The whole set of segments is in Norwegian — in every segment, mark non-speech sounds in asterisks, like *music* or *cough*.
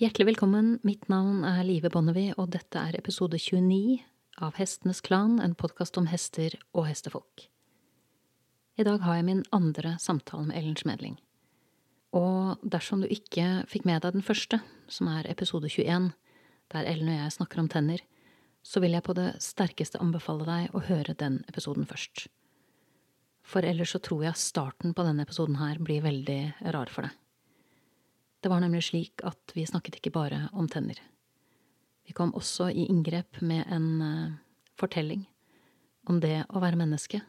Hjertelig velkommen. Mitt navn er Live Bonnevie, og dette er episode 29 av Hestenes Klan, en podkast om hester og hestefolk. I dag har jeg min andre samtale med Ellen Smedling. Og dersom du ikke fikk med deg den første, som er episode 21, der Ellen og jeg snakker om tenner, så vil jeg på det sterkeste anbefale deg å høre den episoden først. For ellers så tror jeg starten på denne episoden her blir veldig rar for deg. Det var nemlig slik at vi snakket ikke bare om tenner. Vi kom også i inngrep med en uh, fortelling om det å være menneske,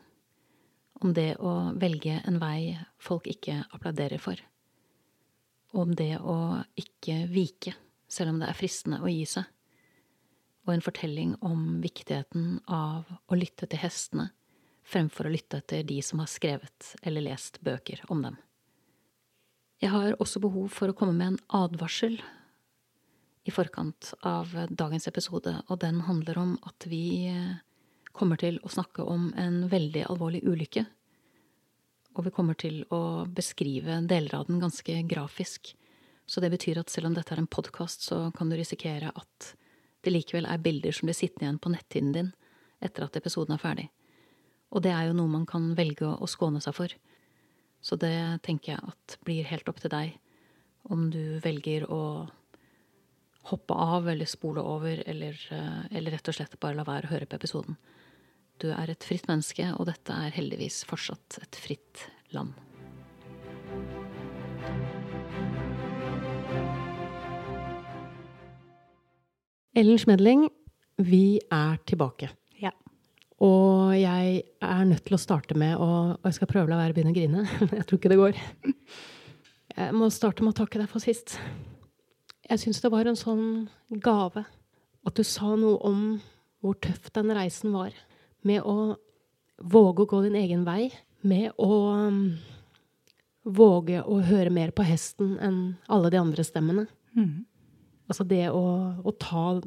om det å velge en vei folk ikke applauderer for, om det å ikke vike selv om det er fristende å gi seg, og en fortelling om viktigheten av å lytte til hestene fremfor å lytte etter de som har skrevet eller lest bøker om dem. Jeg har også behov for å komme med en advarsel i forkant av dagens episode, og den handler om at vi eh, kommer til å snakke om en veldig alvorlig ulykke. Og vi kommer til å beskrive deler av den ganske grafisk. Så det betyr at selv om dette er en podkast, så kan du risikere at det likevel er bilder som blir sittende igjen på netthinnen din etter at episoden er ferdig. Og det er jo noe man kan velge å skåne seg for. Så det tenker jeg at blir helt opp til deg om du velger å hoppe av eller spole over, eller, eh, eller rett og slett bare la være å høre på episoden. Du er et fritt menneske, og dette er heldigvis fortsatt et fritt land. Ellen Smedling, vi er tilbake. Og jeg er nødt til å starte med å Og jeg skal prøve å la være å begynne å grine. *laughs* Men jeg tror ikke det går. Jeg må starte med å takke deg for sist. Jeg syns det var en sånn gave at du sa noe om hvor tøff den reisen var. Med å våge å gå din egen vei. Med å um, våge å høre mer på hesten enn alle de andre stemmene. Mm. Altså det å, å ta,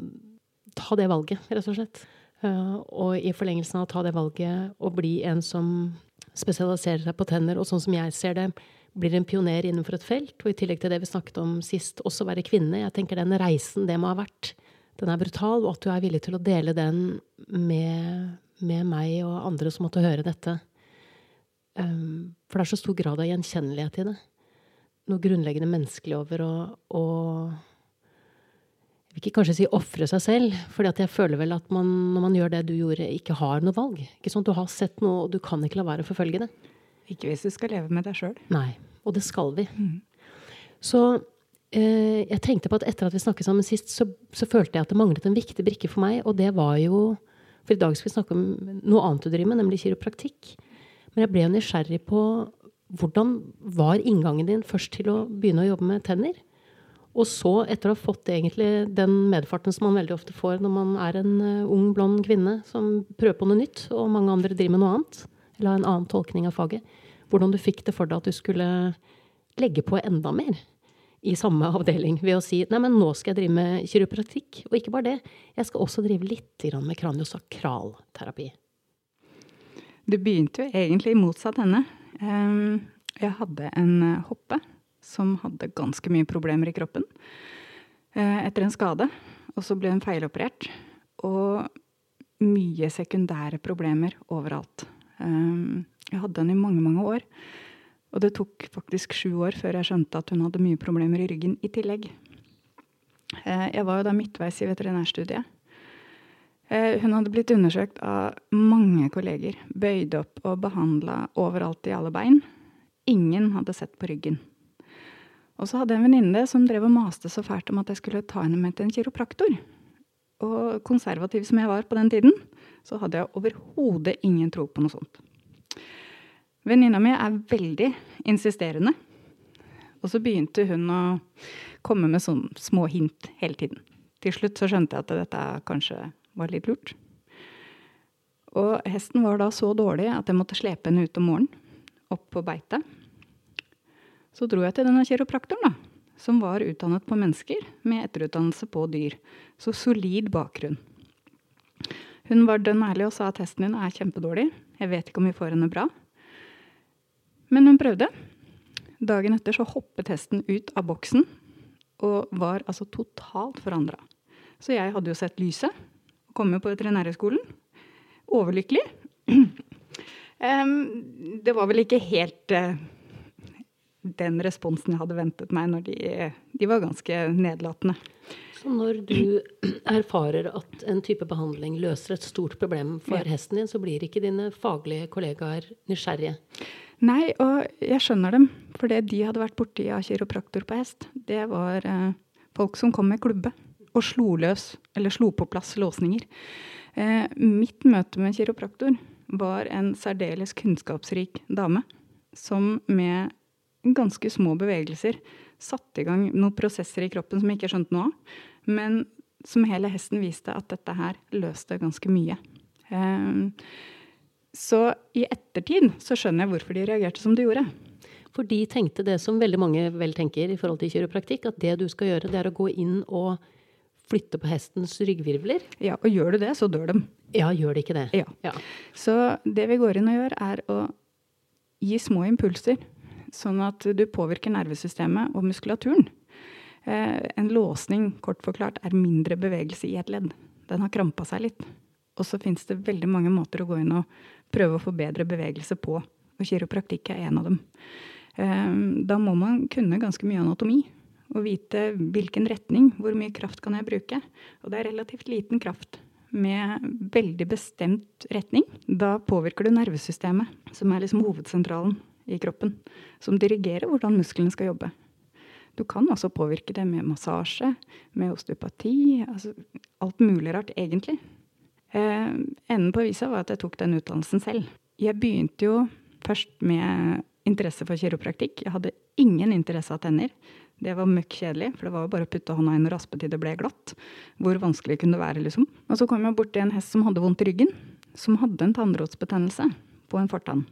ta det valget, rett og slett. Uh, og i forlengelsen av å ta det valget og bli en som spesialiserer seg på tenner, og sånn som jeg ser det, blir en pioner innenfor et felt. Og i tillegg til det vi snakket om sist, også være kvinne. Jeg tenker den reisen det må ha vært, den er brutal, og at du er villig til å dele den med, med meg og andre som måtte høre dette. Um, for det er så stor grad av gjenkjennelighet i det. Noe grunnleggende menneskelig over å vil ikke kanskje si ofre seg selv, for jeg føler vel at man, når man gjør det du gjorde, ikke har noe valg. Ikke sånn, Du har sett noe, og du kan ikke la være å forfølge det. Ikke hvis du skal leve med deg sjøl. Nei. Og det skal vi. Mm. Så eh, jeg tenkte på at etter at vi snakket sammen sist, så, så, følte jeg at det manglet en viktig brikke for meg, og det var jo For i dag skal vi snakke om noe annet du driver med, nemlig kiropraktikk. Men jeg ble jo nysgjerrig på hvordan var inngangen din først til å begynne å jobbe med tenner? Og så, etter å ha fått egentlig den medfarten som man veldig ofte får når man er en uh, ung, blond kvinne som prøver på noe nytt, og mange andre driver med noe annet, eller har en annen tolkning av faget, hvordan du fikk det for deg at du skulle legge på enda mer i samme avdeling ved å si nei, men nå skal jeg drive med kiropraktikk. Og ikke bare det, jeg skal også drive litt med kraniosakralterapi. Det begynte jo egentlig i motsatt ende. Jeg hadde en hoppe som hadde ganske mye problemer i kroppen eh, etter en skade. Og så ble hun feiloperert. Og mye sekundære problemer overalt. Eh, jeg hadde den i mange, mange år. Og det tok faktisk sju år før jeg skjønte at hun hadde mye problemer i ryggen i tillegg. Eh, jeg var jo da midtveis i veterinærstudiet. Hun hadde blitt undersøkt av mange kolleger. Bøyd opp og behandla overalt i alle bein. Ingen hadde sett på ryggen. Og så hadde jeg en venninne som drev og maste så fælt om at jeg skulle ta henne med til en kiropraktor. Og konservativ som jeg var på den tiden, så hadde jeg overhodet ingen tro på noe sånt. Venninna mi er veldig insisterende. Og så begynte hun å komme med sånne små hint hele tiden. Til slutt så skjønte jeg at dette kanskje var litt lurt. Og hesten var da så dårlig at jeg måtte slepe henne ut om morgenen, opp på beitet. Så dro jeg til denne kiropraktoren, da. Som var utdannet på mennesker med etterutdannelse på dyr. Så solid bakgrunn. Hun var dønn ærlig og sa at testen din er kjempedårlig. Jeg vet ikke om vi får henne bra. Men hun prøvde. Dagen etter så hoppet hesten ut av boksen og var altså totalt forandra. Så jeg hadde jo sett lyset, komme på veterinærhøgskolen. Overlykkelig. *clears throat* Um, det var vel ikke helt eh, den responsen jeg hadde ventet meg når de, de var ganske nedlatende. Så når du *clears throat* erfarer at en type behandling løser et stort problem for Ja. hesten din, så blir ikke dine faglige kollegaer nysgjerrige. Nei, og jeg skjønner dem. For det de hadde vært borti av kiropraktor på hest, det var eh, folk som kom med klubbe og slo løs, eller slo på plass låsninger. Eh, mitt møte med kiropraktor var en særdeles kunnskapsrik dame som med ganske små bevegelser satte i gang noen prosesser i kroppen som jeg ikke skjønte noe av, men som hele hesten viste at dette her løste ganske mye. Eh, så i ettertid så skjønner jeg hvorfor de reagerte som de gjorde. For de tenkte det som veldig mange vel tenker i forhold til kiropraktikk, at det du skal gjøre, det er å gå inn og flytte på hestens ryggvirvler. Ja, og gjør du det, så dør de. Ja, gjør de ikke det? Ja. ja. Så det vi går inn og gjør, er å gi små impulser, sånn at du påvirker nervesystemet og muskulaturen. Eh, en låsning, kort forklart, er mindre bevegelse i et ledd. Den har krampa seg litt. Og så fins det veldig mange måter å gå inn og prøve å få bedre bevegelse på. Og kiropraktikk er en av dem. Eh, da må man kunne ganske mye anatomi. Og vite hvilken retning, hvor mye kraft kan jeg bruke. Og det er relativt liten kraft med veldig bestemt retning. Da påvirker du nervesystemet, som er liksom hovedsentralen i kroppen. Som dirigerer hvordan musklene skal jobbe. Du kan også påvirke det med massasje, med osteopati, altså alt mulig rart, egentlig. Eh, enden på visa var at jeg tok den utdannelsen selv. Jeg begynte jo først med interesse for kiropraktikk. Jeg hadde ingen interesse av tenner. Det var møkk kjedelig, for det var jo bare å putte hånda inn og raspe til det ble glatt. Hvor vanskelig kunne det være, liksom. Og så kom jeg borti en hest som hadde vondt i ryggen. Som hadde en tannrådsbetennelse på en fortann.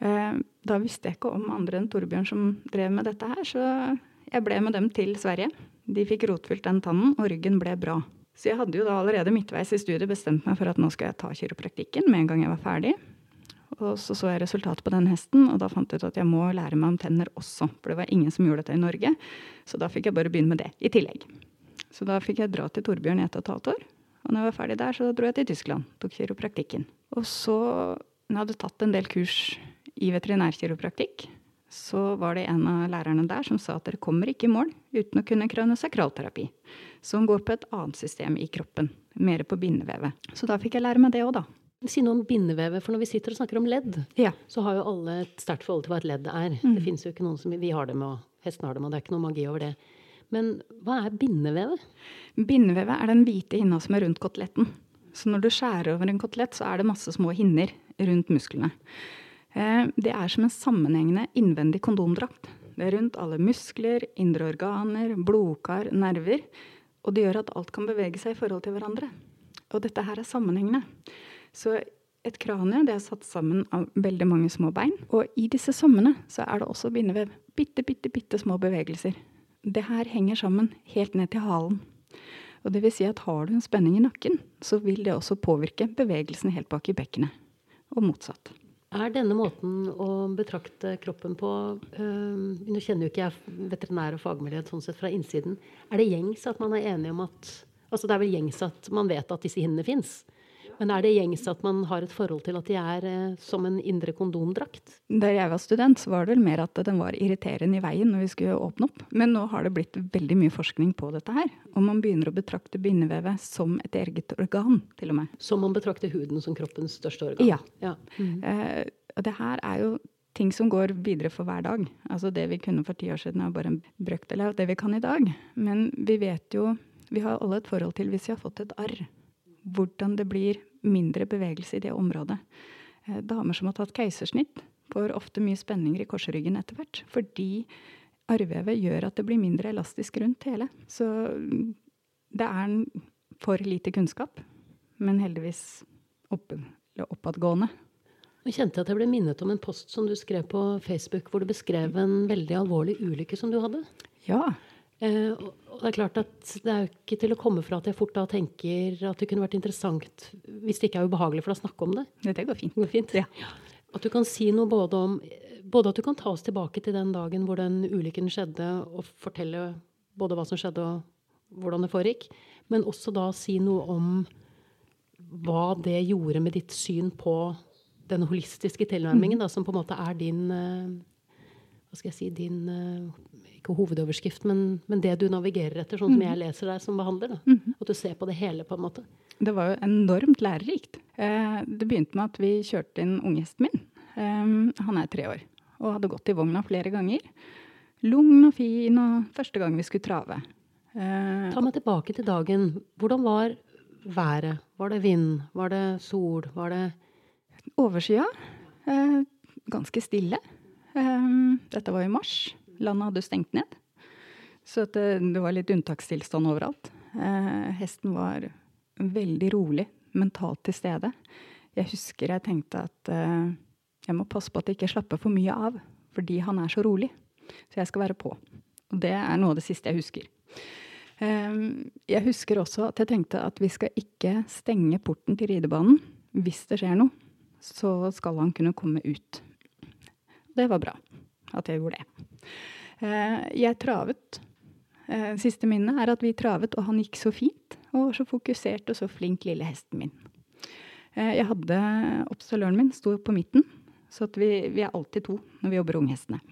Eh, Da visste jeg ikke om andre enn Torbjørn som drev med dette her, så jeg ble med dem til Sverige. De fikk rotfylt den tannen, og ryggen ble bra. Så jeg hadde jo da allerede midtveis i studiet bestemt meg for at nå skal jeg ta kiropraktikken med en gang jeg var ferdig. Og så så jeg resultatet på den hesten, og da fant jeg ut at jeg må lære meg om tenner også. For det var ingen som gjorde dette i Norge, så da fikk jeg bare begynne med det i tillegg. Så da fikk jeg dra til Torbjørn i ett og et halvt år. Og når jeg var ferdig der, så dro jeg til Tyskland. Tok kiropraktikken. Og så, når jeg hadde tatt en del kurs i veterinærkiropraktikk, så var det en av lærerne der som sa at dere kommer ikke i mål uten å kunne kraniosakralterapi, som går på et annet system i kroppen, mer på bindevevet. Så da fikk jeg lære meg det òg, da. Si noe om bindevevet, for når vi sitter og snakker om ledd, Ja. så har jo alle et sterkt forhold til hva et ledd er. Mm. Det finnes jo ikke noen som Vi har dem, og hestene har dem, og det er ikke noe magi over det. Men hva er bindevevet? Bindevevet er den hvite hinna som er rundt koteletten. Så når du skjærer over en kotelett, så er det masse små hinner rundt musklene. Eh, Det er som en sammenhengende innvendig kondomdrakt. Det er rundt alle muskler, indre organer, blodkar, nerver. Og det gjør at alt kan bevege seg i forhold til hverandre. Og dette her er sammenhengende. Så et kranie det er satt sammen av veldig mange små bein. Og i disse sommene så er det også bindevev. Bitte, bitte, bitte små bevegelser. Det her henger sammen helt ned til halen. Og det vil si at har du en spenning i nakken, så vil det også påvirke bevegelsen helt bak i bekkenet. Og motsatt. Er denne måten å betrakte kroppen på øh, Nå kjenner jo ikke jeg veterinær og fagmiljøet sånn sett fra innsiden. Er det gjengs at man er enig om at Altså det er vel gjengs at man vet at disse hinnene fins. Men er det gjengs at man har et forhold til at de er eh, som en indre kondomdrakt? Da jeg var student, så var det vel mer at den var irriterende i veien når vi skulle åpne opp. Men nå har det blitt veldig mye forskning på dette her. Og man begynner å betrakte bindevevet som et eget organ, til og med. Som man betrakter huden som kroppens største organ? Ja. ja. Mm. Eh, og det her er jo ting som går videre for hver dag. Altså det vi kunne for ti år siden er bare en brøkdel av det vi kan i dag. Men vi vet jo Vi har alle et forhold til hvis vi har fått et arr. Hvordan det blir mindre bevegelse i det området. Eh, damer som har tatt keisersnitt, får ofte mye spenninger i korsryggen etter hvert. Fordi arrvevet gjør at det blir mindre elastisk rundt hele. Så mm, det er for lite kunnskap. Men heldigvis opp, eller oppadgående. Jeg kjente at jeg ble minnet om en post som du skrev på Facebook, hvor du beskrev en veldig alvorlig ulykke som du hadde. Ja. Eh, og det er klart at det er jo ikke til å komme fra at jeg fort da tenker at det kunne vært interessant, hvis det ikke er ubehagelig for deg å snakke om det. Det går fint. Det går fint. Ja. At du kan si noe både om Både at du kan ta oss tilbake til den dagen hvor den ulykken skjedde, og fortelle både hva som skjedde og hvordan det foregikk, men også da si noe om hva det gjorde med ditt syn på den holistiske tilnærmingen, da, som på en måte er din eh, Hva skal jeg si Din eh, Ikke hovedoverskrift, men, men det du navigerer etter, sånn som jeg leser deg som behandler. Da. At du ser på det hele, på en måte. Det var jo enormt lærerikt. Eh, det begynte med at vi kjørte inn unghesten min. Han er tre år og hadde gått i vogna flere ganger. Lugn og fin, og første gang vi skulle trave. Ta meg tilbake til dagen. Hvordan var været? Var det vind? Var det sol? Var det Overskya. Eh, ganske stille. Eh, dette var i mars. Landet hadde stengt ned. Så det, det, var litt unntakstilstand overalt. Eh, hesten var veldig rolig, mentalt til stede. Jeg husker jeg tenkte at eh, jeg må passe på at jeg ikke slapper for mye av, fordi han er så rolig. Så jeg skal være på. Og det er noe av det siste jeg husker. Eh, jeg husker også at jeg tenkte at vi skal ikke stenge porten til ridebanen. Hvis det skjer noe, så skal han kunne komme ut. Det var bra at jeg gjorde det. Ehm, jeg travet. Ehm, siste minnet er at vi travet, og han gikk så fint. Og så fokusert og så flink lille hesten min. Jeg hadde oppstalløren min sto på midten, så vi, vi, er alltid to når vi jobber unghestene.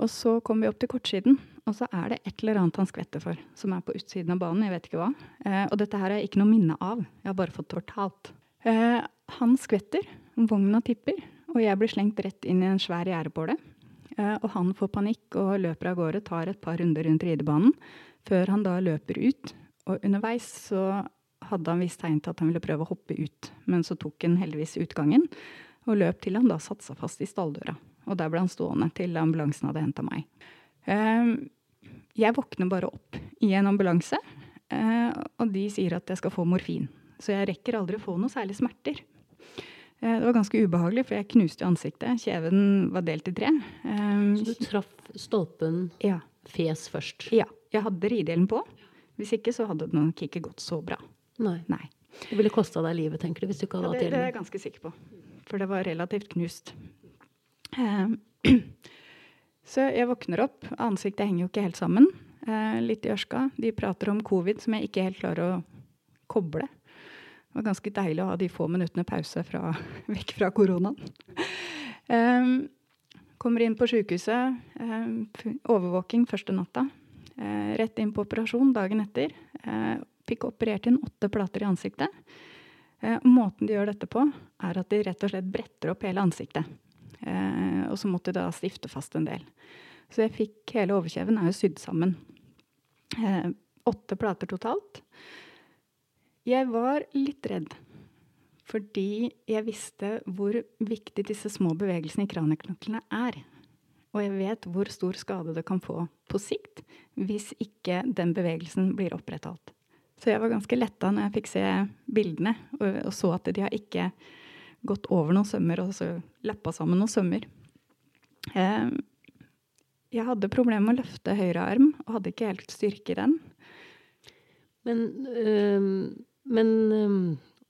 Og så kommer vi opp til kortsiden, og så er det et eller annet han skvetter for, som er på utsiden av banen. Jeg vet ikke hva. Eh, og dette her har jeg ikke noe minne av. Jeg har bare fått fortalt. Eh, han skvetter, vogna tipper, og jeg blir slengt rett inn i en svær gjerdepåle. Eh, og han får panikk og løper av gårde, tar et par runder rundt ridebanen, før han da løper ut. Og underveis så hadde han visst tegn til at han ville prøve å hoppe ut, men så tok han heldigvis utgangen og løp til han da satte seg fast i stalldøra. Og der ble han stående til ambulansen hadde henta meg. Ehm, jeg våkner bare opp i en ambulanse, eh, og de sier at jeg skal få morfin. Så jeg rekker aldri å få noe særlig smerter. Eh, det var ganske ubehagelig, for jeg knuste ansiktet. Kjeven var delt i tre. Ehm, Så du traff stolpen ja. fes først? Ja. Jeg hadde ridehjelm på. Hvis ikke så hadde det nok ikke gått så bra. Nei. Nei. Det ville kosta deg livet, tenker du? hvis du ikke hadde hatt ja, det, det er jeg ganske sikker på. For det var relativt knust. Ehm, *clears throat* så jeg våkner opp. Ansiktet henger jo ikke helt sammen. Eh, litt i ørska. De prater om covid som jeg ikke helt klarer å koble. Det var ganske deilig å ha de få minuttene pause fra, *laughs* vekk fra koronaen. Um, kommer inn på sjukehuset. Um, overvåking første natta. Uh, rett inn på operasjon dagen etter. Uh, fikk operert inn åtte plater i ansiktet. Uh, måten de gjør dette på, er at de rett og slett bretter opp hele ansiktet. Og så måtte de da stifte fast en del. Så jeg fikk hele overkjeven er jo sydd sammen. Åtte plater totalt. Jeg var litt redd. Fordi jeg visste hvor viktig disse små bevegelsene i kranieknoklene er. Og jeg vet hvor stor skade det kan få på sikt hvis ikke den bevegelsen blir opprettholdt. Så jeg var ganske letta når jeg fikk se bildene og, og så at de har ikke gått over noen sømmer og så lappa sammen noen sømmer. Eh, jeg hadde problemer med å løfte høyre arm og hadde ikke helt styrke i den. Men, øh, men øh,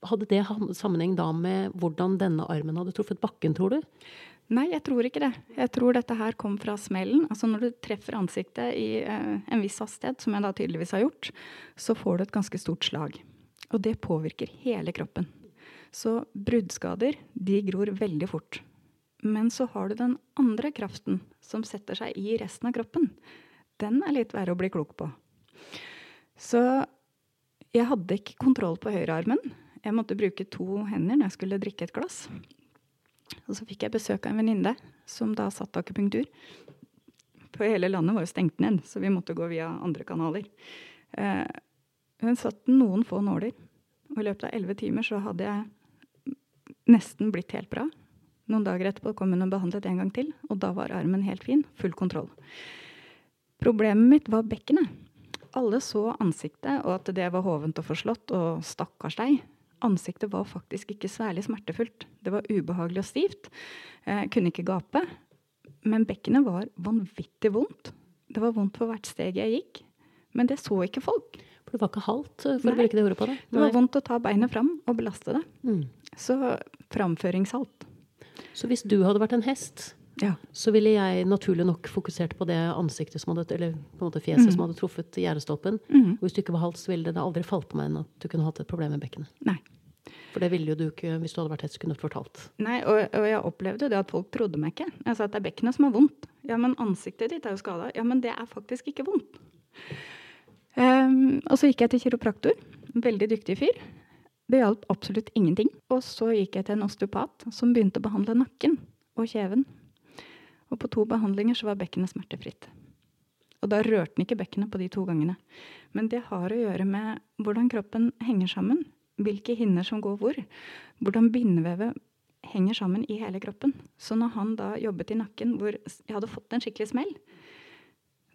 hadde det sammenheng da med hvordan denne armen hadde truffet bakken, tror du? Nei, jeg tror ikke det. Jeg tror dette her kom fra smellen. Altså når du treffer ansiktet i uh, en viss hastighet, som jeg da tydeligvis har gjort, så får du et ganske stort slag. Og det påvirker hele kroppen. Så bruddskader, de gror veldig fort. Men så har du den andre kraften som setter seg i resten av kroppen. Den er litt verre å bli klok på. Så jeg hadde ikke kontroll på høyrearmen. Jeg måtte bruke to hender når jeg skulle drikke et glass. Og så fikk jeg besøk av en venninne som da satt akupunktur. For hele landet var jo stengt ned, så vi måtte gå via andre kanaler. Eh, hun satt noen få nåler, og i løpet av elleve timer så hadde jeg nesten blitt helt bra. Noen dager etterpå kom hun og behandlet en gang til, og da var armen helt fin. Full kontroll. Problemet mitt var bekkenet. Alle så ansiktet, og at det var hovent og forslått, og stakkars deg. Ansiktet var faktisk ikke særlig smertefullt. Det var ubehagelig og stivt. Jeg kunne ikke gape. Men bekkenet var vanvittig vondt. Det var vondt for hvert steg jeg gikk. Men det så ikke folk. For det var ikke halvt, for å bruke det ordet på det? Det var vondt å ta beinet fram og belaste det. Mm. Så framføringshalt. Så hvis du hadde vært en hest, Ja. så ville jeg naturlig nok fokusert på det ansiktet som hadde, eller på en måte fjeset som hadde truffet gjerdestolpen. Og hvis du ikke var hals, ville det aldri falt på meg enn at du kunne hatt et problem med bekkenet. Nei. For det ville jo du ikke, hvis du hadde vært hest, kunne fortalt. Nei, og, og jeg opplevde jo det at folk trodde meg ikke. Jeg sa at det er bekkenet som er vondt. Ja, men ansiktet ditt er jo skada. Ja, men det er faktisk ikke vondt. Um, og så gikk jeg til kiropraktor. En veldig dyktig fyr. Det hjalp absolutt ingenting. Og så gikk jeg til en osteopat som begynte å behandle nakken og kjeven. Og på to behandlinger så var bekkenet smertefritt. Og da rørte den ikke bekkenet på de to gangene. Men det har å gjøre med hvordan kroppen henger sammen. Hvilke hinner som går hvor. Hvordan bindevevet henger sammen i hele kroppen. Så når han da jobbet i nakken hvor jeg hadde fått en skikkelig smell,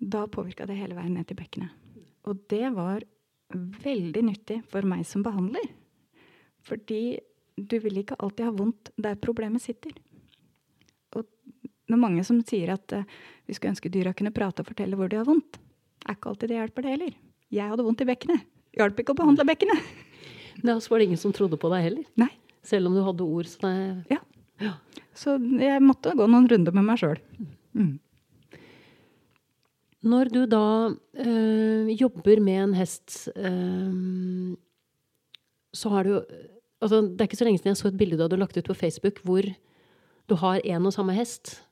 da påvirka det hele veien ned til bekkenet. Og det var veldig nyttig for meg som behandler. Fordi du vil ikke alltid ha vondt der problemet sitter. Det er mange som sier at uh, vi skulle ønske dyra kunne prate og fortelle hvor de har vondt. Er ikke alltid det hjelper, det heller. Jeg hadde vondt i bekkenet. Hjalp ikke å behandle bekkenet. *laughs* Ja, så var det ingen som trodde på deg heller. Nei. Selv om du hadde ord. Så det, Ja. Så jeg måtte gå noen runder med meg sjøl. Når du da øh, jobber med en hest, øh, så har du altså, Det er ikke så lenge siden jeg så et bilde du hadde lagt ut på Facebook hvor du har én og samme hest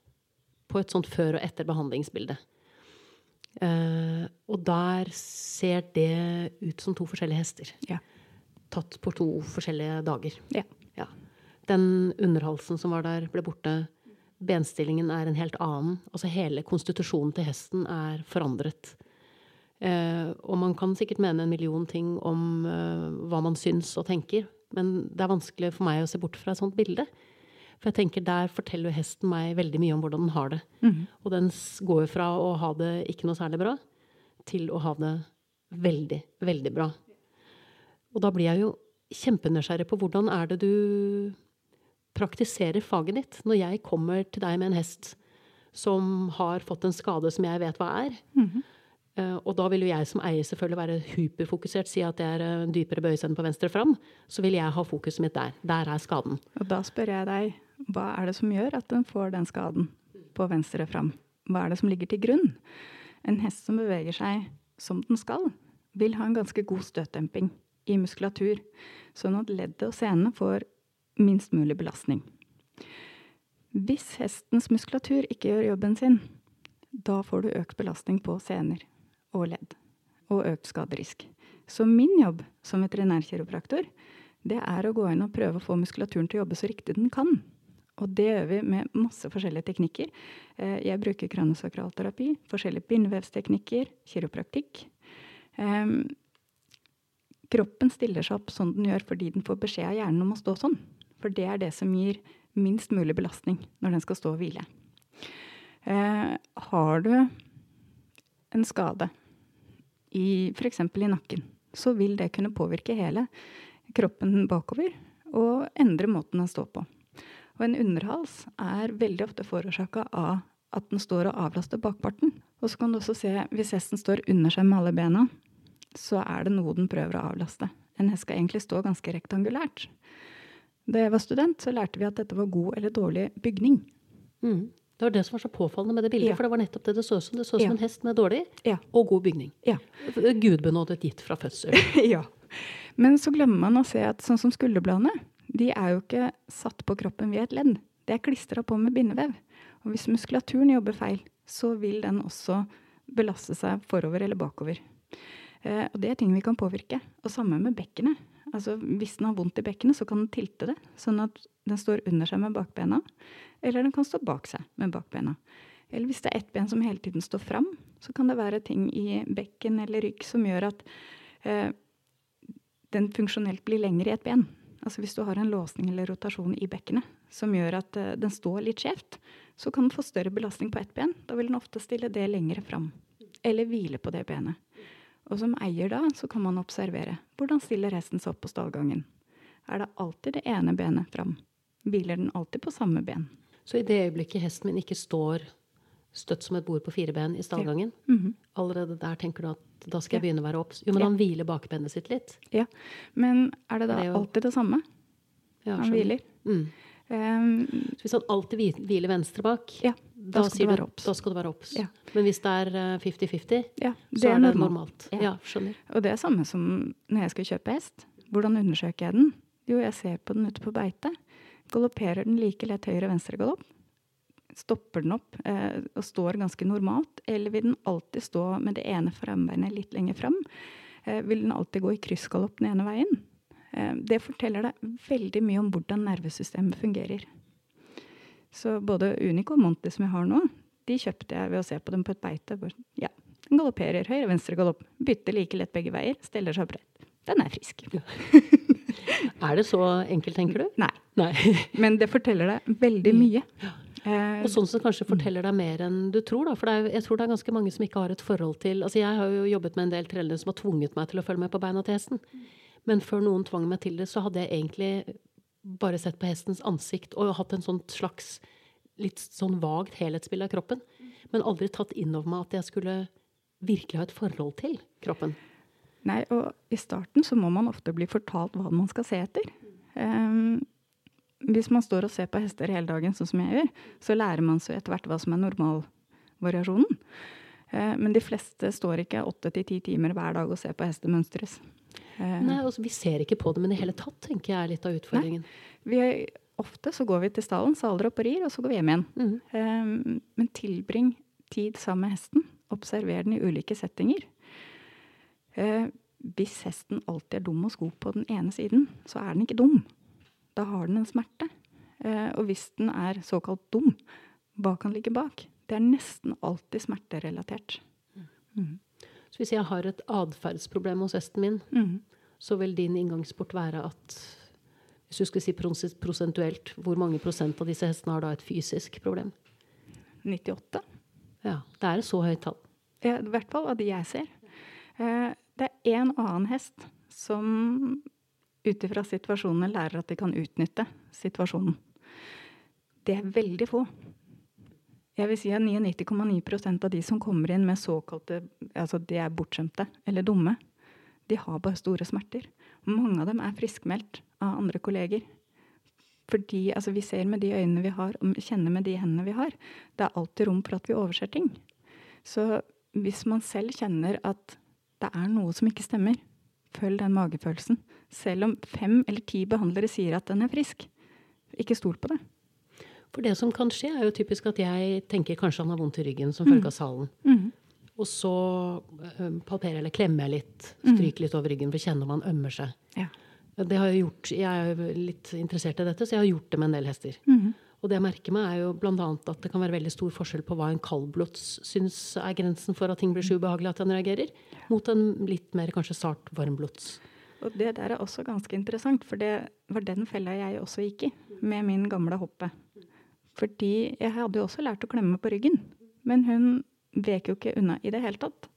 på et sånt før og etter behandlingsbilde. Eh, og der ser det ut som to forskjellige hester. Ja. Tatt på to forskjellige dager. Ja. Ja. Den underhalsen som var der, ble borte. Benstillingen er en helt annen. Altså hele konstitusjonen til hesten er forandret. Uh, og man kan sikkert mene en million ting om uh, hva man syns og tenker, men det er vanskelig for meg å se bort fra et sånt bilde. For jeg tenker der forteller hesten meg veldig mye om hvordan den har det. Og den går jo fra å ha det ikke noe særlig bra, til å ha det veldig, veldig bra. Og da blir jeg jo kjempenysgjerrig på hvordan er det du praktiserer faget ditt når jeg kommer til deg med en hest som har fått en skade som jeg vet hva er. Eh, og da vil jo jeg som eier selvfølgelig være hyperfokusert, si at det er en dypere bøyesende på venstre fram. Så vil jeg ha fokuset mitt der. Der er skaden. Og da spør jeg deg, hva er det som gjør at den får den skaden på venstre fram? Hva er det som ligger til grunn? En hest som beveger seg som den skal, vil ha en ganske god støtdemping i muskulatur, sånn at leddet og senene får minst mulig belastning. Hvis hestens muskulatur ikke gjør jobben sin, da får du økt belastning på sener og ledd, og økt skaderisk. Så min jobb som veterinærkiropraktor, det er å gå inn og prøve å få muskulaturen til å jobbe så riktig den kan. Og det gjør vi med masse forskjellige teknikker. Eh, Jeg bruker kranosakralterapi, forskjellige bindevevsteknikker, kiropraktikk. Kroppen stiller seg opp sånn den gjør fordi den får beskjed av hjernen om å stå sånn. For det er det som gir minst mulig belastning når den skal stå og hvile. Eh, har du en skade f.eks. i nakken, så vil det kunne påvirke hele kroppen bakover og endre måten den står på. Og en underhals er veldig ofte forårsaka av at den står og avlaster bakparten. Og så kan du også se, hvis hesten står under seg med alle bena, så er det noe den prøver å avlaste. En hest skal egentlig stå ganske rektangulært. Da jeg var student, så lærte vi at dette var god eller dårlig bygning. Mm. Det var det som var så påfallende med det bildet. Ja. For det var nettopp det det så ut som. Det så ut som Ja. en hest med dårlig Ja. og god bygning. Ja. Gudbenådet gitt fra fødsel. *laughs* ja. Men så glemmer man å se at sånn som skulderbladene, de er jo ikke satt på kroppen via et ledd. Det er klistra på med bindevev. Og hvis muskulaturen jobber feil, så vil den også belaste seg forover eller bakover. Eh, og det er ting vi kan påvirke. Og samme med bekkenet. Altså, hvis den har vondt i bekkenet, så kan den tilte det, sånn at den står under seg med bakbena. Eller den kan stå bak seg med bakbena. Eller hvis det er ett ben som hele tiden står fram, så kan det være ting i bekken eller rygg som gjør at eh, den funksjonelt blir lengre i et ben. Altså hvis du har en låsning eller rotasjon i bekkenet som gjør at eh, den står litt skjevt, så kan den få større belastning på ett ben. Da vil den ofte stille det lengre fram. Eller hvile på det benet. Og som eier da, så kan man observere. Hvordan stiller hesten seg opp på stallgangen? Er det alltid det ene benet fram? Hviler den alltid på samme ben? Så i det øyeblikket hesten min ikke står støtt som et bord på fire ben i stallgangen, Mhm. allerede der tenker du at da skal jeg Ja. begynne å være obs. Jo, men Ja. han hviler bakbenet sitt litt. Ja. Men er det da Det er jo- alltid det samme Ja, han hviler? Mm. Um, Så hvis han alltid hviler venstre bak, ja, da, da skal du. Da skal du være obs. Ja. Men hvis det er eh, 50-50, Ja, så er det normalt. Ja. Ja, skjønner. Og det er samme som når jeg skal kjøpe hest. Hvordan undersøker jeg den? Jo, jeg ser på den ute på beite. Galopperer den like lett høyre-venstre galopp? Stopper den opp eh, og står ganske normalt? Eller vil den alltid stå med det ene frambeinet litt lenger fram? Eh, vil den alltid gå i kryssgalopp den ene veien? Eh, det forteller deg veldig mye om hvordan nervesystemet fungerer. Så både Unico og Monty som jeg har nå, de kjøpte jeg ved å se på dem på et beite. Ja, den galopperer høyre-venstre galopp. Bytter like lett begge veier. Steller seg opprett. Den er frisk. *laughs* Er det så enkelt, tenker du? Nei. Nei. *laughs* Men det forteller deg veldig mye. Eh, Og sånn som kanskje forteller deg mer enn du tror, da. For er, jeg tror det er ganske mange som ikke har et forhold til Altså, jeg har jo jobbet med en del trellere som har tvunget meg til å følge med på beina til hesten. Men før noen tvang meg til det, så hadde jeg egentlig bare sett på hestens ansikt og hatt en sånn slags litt sånn vagt helhetsbilde av kroppen. Men aldri tatt inn over meg at jeg skulle virkelig ha et forhold til kroppen. Nei, og i starten så må man ofte bli fortalt hva man skal se etter. Um, hvis man står og ser på hester hele dagen, sånn som jeg gjør, så lærer man seg etter hvert hva som er normalvariasjonen. Eh, men de fleste står ikke åtte til ti timer hver dag og ser på hester mønstres. Eh, Nei, altså, Vi ser ikke på dem i det hele tatt, tenker jeg er litt av utfordringen. vi er, ofte så går vi til stallen, saler opp og rir, og så går vi hjem igjen. Mm. Um, men tilbring tid sammen med hesten. Observer den i ulike settinger. Uh, hvis hesten alltid er dum og sko på den ene siden, så er den ikke dum. Da har den en smerte. Eh, og hvis den er såkalt dum, hva kan ligge bak? Det er nesten alltid smerterelatert. Så hvis jeg har et atferdsproblem hos hesten min, mm. så vil din inngangsport være at Hvis du skulle si prosentuelt, hvor mange prosent av disse hestene har da et fysisk problem? 98. Ja, Det er et så høyt tall. I hvert fall av de jeg ser. Eh, det er en annen hest som ut ifra situasjonene lærer at de kan utnytte situasjonen. Det er veldig få. Jeg vil si at 99,9% av de som kommer inn med såkalte Altså de er bortskjemte eller dumme, de har bare store smerter. Mange av dem er friskmeldt av andre kolleger. Fordi altså, vi ser med de øynene vi har, og kjenner med de hendene vi har. Det er alltid rom for at vi overser ting. Så hvis man selv kjenner at det er noe som ikke stemmer, følg den magefølelsen. Selv om fem eller ti behandlere sier at den er frisk. Ikke stol på det. For det som kan skje, er jo typisk at jeg tenker kanskje han har vondt i ryggen som følge av salen. Og så palperer eller klemmer jeg litt, stryker litt over ryggen for å kjenne om han ømmer seg. Ja. Det har jeg gjort, Jeg er litt interessert i dette, så jeg har gjort det med en del hester. Og det jeg merker meg, er jo bl.a. at det kan være veldig stor forskjell på hva en kaldblods syns er grensen for at ting blir så ubehagelig at han reagerer, mot en litt mer kanskje sart varmblods. Og det der er også ganske interessant, for det var den fella jeg også gikk i med min gamle hoppe. Fordi jeg hadde jo også lært å klemme på ryggen, men hun vek jo ikke unna i det hele tatt.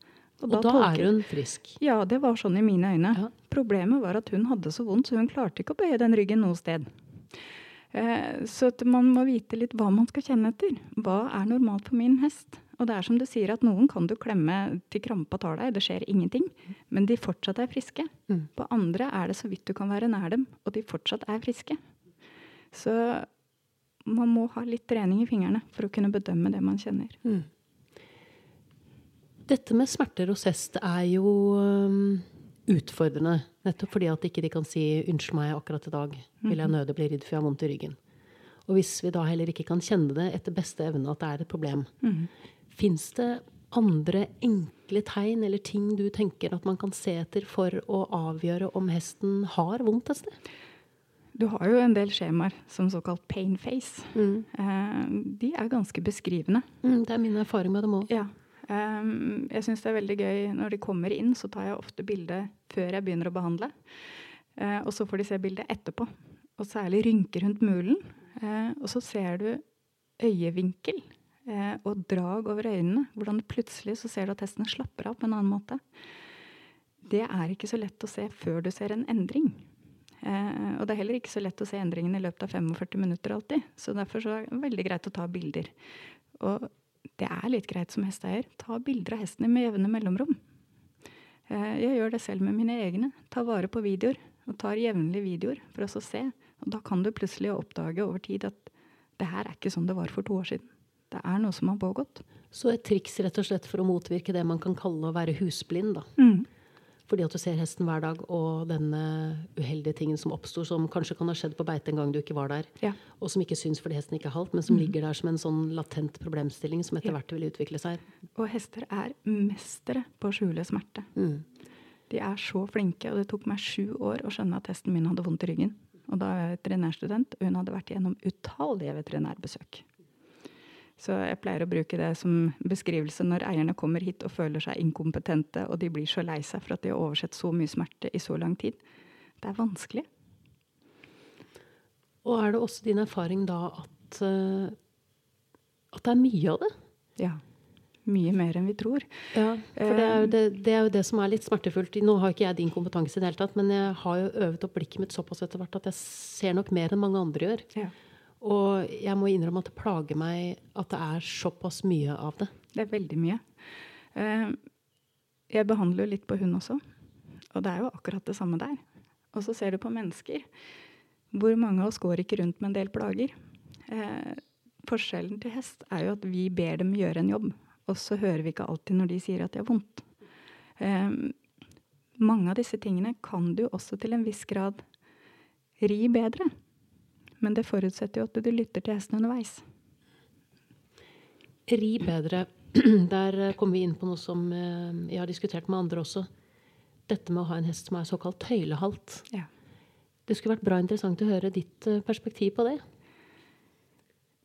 Og da, tolker- er hun frisk. Ja, det var sånn i mine øyne. Ja. Problemet var at hun hadde så vondt, så hun klarte ikke å bøye den ryggen noe sted. Eh, så man må vite litt hva man skal kjenne etter. Hva er normalt for min hest? Og det er som du sier, at noen kan du klemme til krampa tar deg, det skjer ingenting. Men de fortsatt er friske. Mm. På andre er det så vidt du kan være nær dem, og de fortsatt er friske. Så man må ha litt trening i fingrene for å kunne bedømme det man kjenner. Mm. Dette med smerter hos hest er jo utfordrende. Nettopp fordi at ikke de kan si 'unnskyld meg, akkurat i dag vil jeg nødig bli ridd for jeg har vondt i ryggen'. Og hvis vi da heller ikke kan kjenne det etter beste evne at det er et problem, mm. fins det andre enkle tegn eller ting du tenker at man kan se etter for å avgjøre om hesten har vondt et sted? Du har jo en del skjemaer som såkalt pain face. Mm. Eh, de er ganske beskrivende. Mm, det er min erfaring med dem òg. Ja. Ehm, jeg syns det er veldig gøy når de kommer inn, så tar jeg ofte bilde før jeg begynner å behandle. Uh, og så får de se bildet etterpå. Og særlig rynker rundt mulen. Uh, og så ser du øyevinkel uh, og drag over øynene. Hvordan du plutselig så ser du at hesten slapper av på en annen måte. Det er ikke så lett å se før du ser en endring. Eh, og det er heller ikke så lett å se endringen i løpet av 45 minutter alltid. Så derfor så er det veldig greit å ta bilder. Og det er litt greit som hesteeier. Ta bilder av hestene med jevne mellomrom. Eh, jeg gjør det selv med mine egne. Ta vare på videoer. Og tar jevnlig videoer for oss å se Og da kan du plutselig oppdage over tid at det her er ikke sånn det var for to år siden. Det er noe som har pågått. Så et triks rett og slett for å motvirke det man kan kalle å være husblind, da. Mm. Fordi at du ser hesten hver dag, og denne uheldige tingen som oppstår, som kanskje kan ha skjedd på beite en gang du ikke var der, Ja. og som ikke syns fordi hesten ikke er halt, men som ligger der som en sånn latent problemstilling som etter Ja. hvert vil utvikle seg. Og hester er mestere på å skjule smerte. Mm. De er så flinke, og det tok meg sju år å skjønne at hesten min hadde vondt i ryggen. Og da er jeg veterinærstudent, og hun hadde vært gjennom utallige veterinærbesøk. Så jeg pleier å bruke det som beskrivelse når eierne kommer hit og føler seg inkompetente, og de blir så lei seg for at de har oversett så mye smerte i så lang tid. Det er vanskelig. Og er det også din erfaring da at, eh, at det er mye av det? Ja. Mye mer enn vi tror. Ja, for det er, jo det, det er jo det som er litt smertefullt. Nå har ikke jeg din kompetanse i det hele tatt, men jeg har jo øvet opp blikket mitt såpass etter hvert at jeg ser nok mer enn mange andre gjør. Ja. Og jeg må innrømme at det plager meg at det er såpass mye av det. Det er veldig mye. Eh, Jeg behandler jo litt på hund også, og det er jo akkurat det samme der. Og så ser du på mennesker. Hvor mange av oss går ikke rundt med en del plager? Eh, forskjellen til hest er jo at vi ber dem gjøre en jobb, og så hører vi ikke alltid når de sier at de har vondt. Eh, mange av disse tingene kan du også til en viss grad ri bedre. Men det forutsetter jo at du lytter til hesten underveis. Ri bedre. *clears throat* Der eh, kommer vi inn på noe som eh, jeg har diskutert med andre også. Dette med å ha en hest som er såkalt tøylehalt. Ja. Det skulle vært bra interessant å høre ditt eh, perspektiv på det.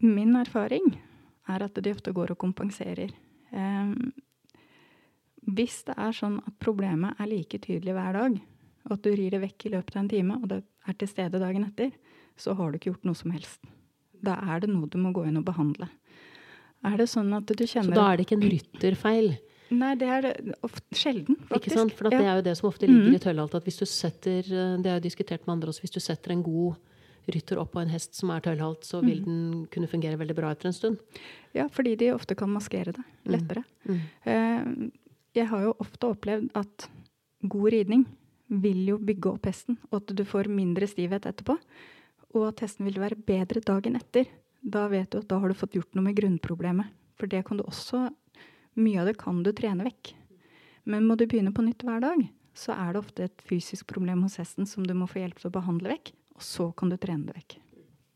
Min erfaring er at de ofte går og kompenserer. Hvis det er sånn at problemet er like tydelig hver dag, og at du rir det vekk i løpet av en time, og det er til stede dagen etter, så har du ikke gjort noe som helst. Da er det noe du må gå inn og behandle. Er det sånn at du kjenner Så da er det ikke en rytterfeil. Nei, det er det ofte, sjelden, faktisk. Ikke sant? For det er jo det som ofte ligger i tøylehalt. At hvis du setter eh, det er jo diskutert med andre også, hvis du setter en god rytter opp på en hest som er tøllhalt, så vil Mhm. den kunne fungere veldig bra etter en stund. Ja, fordi de ofte kan maskere det lettere. Mm. Mm. Jeg har jo ofte opplevd at god ridning vil jo bygge opp hesten, og at du får mindre stivhet etterpå. Og at hesten vil være bedre dagen etter. Da vet du at da har du fått gjort noe med grunnproblemet. For det kan du også Mye av det kan du trene vekk. Men må du begynne på nytt hver dag, så er det ofte et fysisk problem hos hesten som du må få hjelp til å behandle vekk, og så kan du trene det vekk.